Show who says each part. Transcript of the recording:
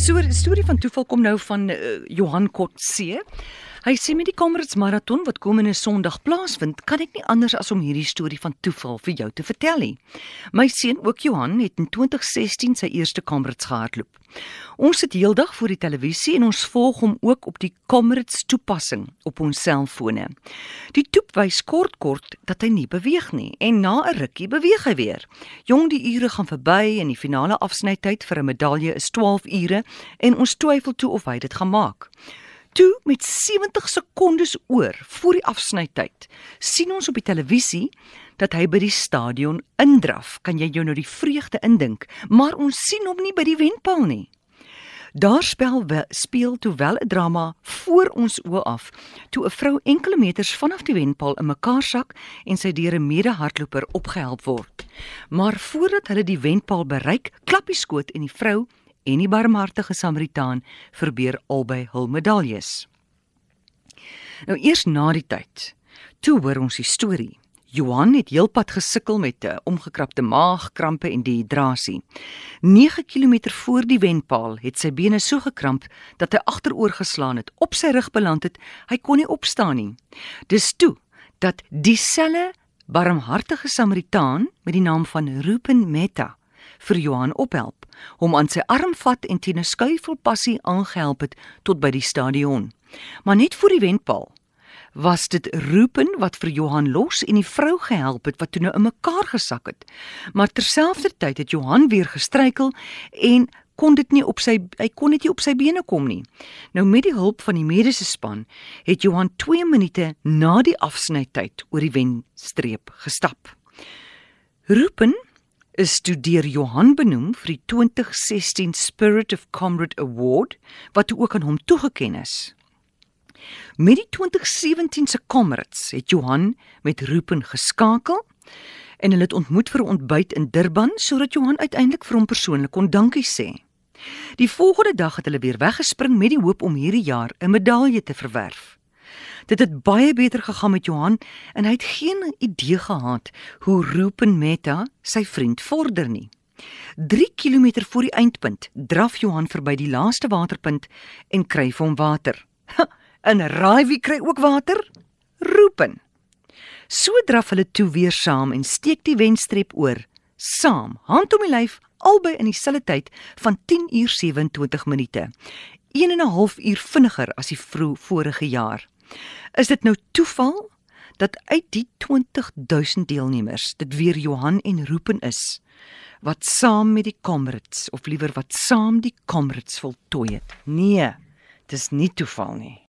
Speaker 1: So 'n storie van toeval kom nou van uh, Johan Kotse. Hy sê met die Kamerads maraton wat komende Sondag plaasvind, kan ek nie anders as om hierdie storie van toeval vir jou te vertel nie. My seun, ook Johan, het in 2016 sy eerste Kamerads gehardloop. Ons sit heeldag voor die televisie en ons volg hom ook op die Kamerads toepassing op ons selfone. Die toep wys kort kort dat hy nie beweeg nie en na 'n rukkie beweeg hy weer. Jong, die ure gaan verby en die finale afsnytyd vir 'n medalje is 12 ure en ons twyfel toe of hy dit gaan maak. Toe met 70 sekondes oor voor die afsnytyd sien ons op die televisie dat hy by die stadion indraf. Kan jy jou nou die vreugde indink? Maar ons sien hom nie by die wenpaal nie. Daar speel wel, speel toe wel 'n drama voor ons oë af toe 'n vrou enkele meters vanaf die wenpaal in mekaar sak en sy deur 'n mede-hardloper opgehelp word. Maar voordat hulle die wenpaal bereik, klap die skoot en die vrou en die barmhartige Samaritaan verbeur albei hul medaljes. Nou eers na die tyd, toe hoor ons die storie. Johan het heelpad gesukkel met 'n omgekrapte maag, krampe en dehydrasie. 9 km voor die wenpaal het sy bene so gekramp dat hy agteroor geslaan het, op sy rug beland het. Hy kon nie opstaan nie. Dis toe dat dieselfde barmhartige Samaritaan met die naam van Ruben Metta vir Johan ophelp, hom aan sy arm vat en teen 'n skuifel passie aangehelp het tot by die stadion. Maar net voor die wenpaal was dit Rupen wat vir Johan los en die vrou gehelp het wat toe nou in mekaar gesak het. Maar terselfdertyd het Johan weer gestruikel en kon dit nie op sy hy kon dit nie op sy bene kom nie. Nou met die hulp van die mediese span het Johan 2 minute na die afsnytyd oor die wenstreep gestap. Rupen is toe deur Johan benoem vir die 2016 Spirit of Comrade Award wat ook aan hom toegekend is. Met die 2017 se Comrades het Johan met Rupen geskakel en hulle het ontmoet vir 'n ontbyt in Durban sodat Johan uiteindelik vir hom persoonlik kon dankie sê. Die volgende dag het hulle weer weggespring met die hoop om hierdie jaar 'n medalje te verwerf. Dit het baie beter gegaan met Johan en hy het geen idee gehad hoe Rupen Metta sy vriend vorder nie. 3 km voor die eindpunt draf Johan verby die laaste waterpunt en kry vir hom water. En raai wie kry ook water? Rupen. So draf hulle toe weer saam en steek die wenstreep oor, saam, hand om die lyf, albei in dieselfde tyd van 10 uur 27 minute. 1 en 'n half uur vinniger as die vroeg vorige jaar. Is dit nou toeval dat uit die 20000 deelnemers dit weer Johan en Rupen is wat saam met die Comrades of liewer wat saam die Comrades voltooi het? Nee, dis nie toeval nie.